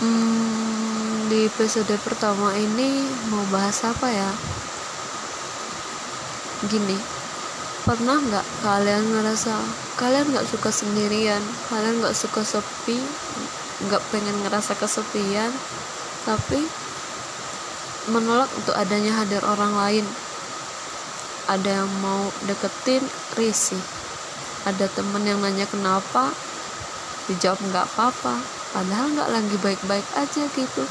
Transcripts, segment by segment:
Hmm, di episode pertama ini mau bahas apa ya? Gini, pernah nggak kalian ngerasa kalian nggak suka sendirian, kalian nggak suka sepi, nggak pengen ngerasa kesepian, tapi menolak untuk adanya hadir orang lain. Ada yang mau deketin, risih. Ada temen yang nanya kenapa, dijawab nggak apa-apa padahal nggak lagi baik-baik aja gitu.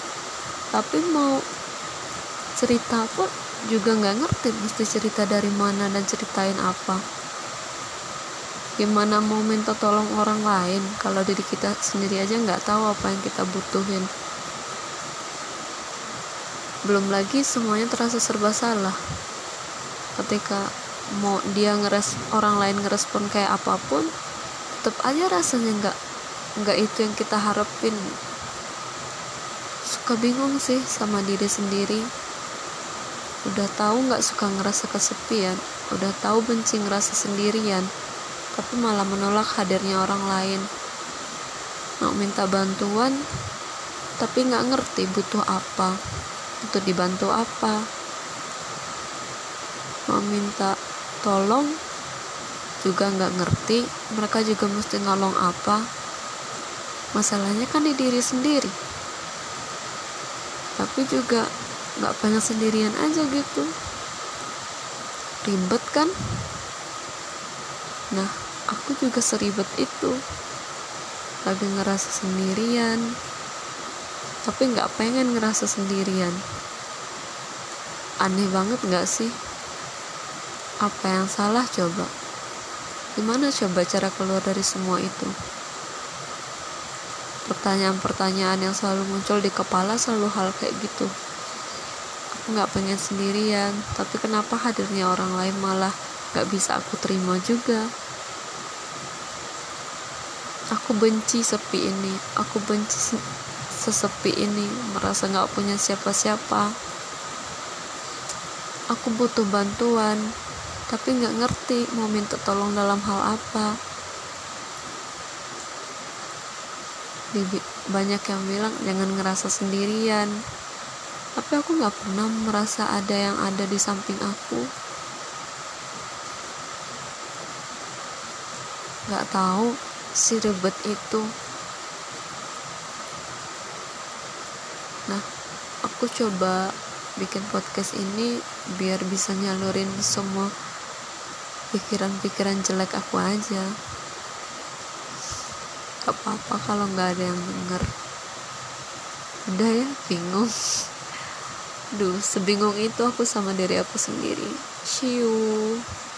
Tapi mau cerita pun juga nggak ngerti mesti cerita dari mana dan ceritain apa. Gimana mau minta tolong orang lain kalau diri kita sendiri aja nggak tahu apa yang kita butuhin. Belum lagi semuanya terasa serba salah. Ketika mau dia ngeres orang lain ngerespon kayak apa pun tetap aja rasanya nggak nggak itu yang kita harapin. Suka bingung sih sama diri sendiri. Udah tahu nggak suka ngerasa kesepian? Udah tahu benci ngerasa sendirian tapi malah menolak hadirnya orang lain. Mau minta bantuan tapi nggak ngerti butuh apa. Untuk dibantu apa? Mau minta tolong juga nggak ngerti. Mereka juga mesti nolong apa masalahnya kan di diri sendiri. Tapi juga nggak pengen sendirian aja gitu. Ribet kan? Nah aku juga seribet itu. Lagi ngerasa sendirian. Tapi nggak pengen ngerasa sendirian. Aneh banget nggak sih? Apa yang salah coba? Gimana coba cara keluar dari semua itu pertanyaan-pertanyaan yang selalu muncul di kepala selalu hal kayak gitu. Aku nggak pengen sendirian tapi kenapa hadirnya orang lain malah nggak bisa aku terima juga? Aku benci sepi ini aku benci sesepi ini merasa nggak punya siapa-siapa. Aku butuh bantuan tapi nggak ngerti mau minta tolong dalam hal apa banyak yang bilang jangan ngerasa sendirian. Tapi aku nggak pernah merasa ada yang ada di samping aku. Nggak tahu si ribet itu. Nah aku coba bikin podcast ini biar bisa nyalurin semua pikiran-pikiran jelek aku aja gak apa-apa kalau nggak ada yang denger. Udah ya bingung. Duh sebingung itu aku sama diri aku sendiri. See you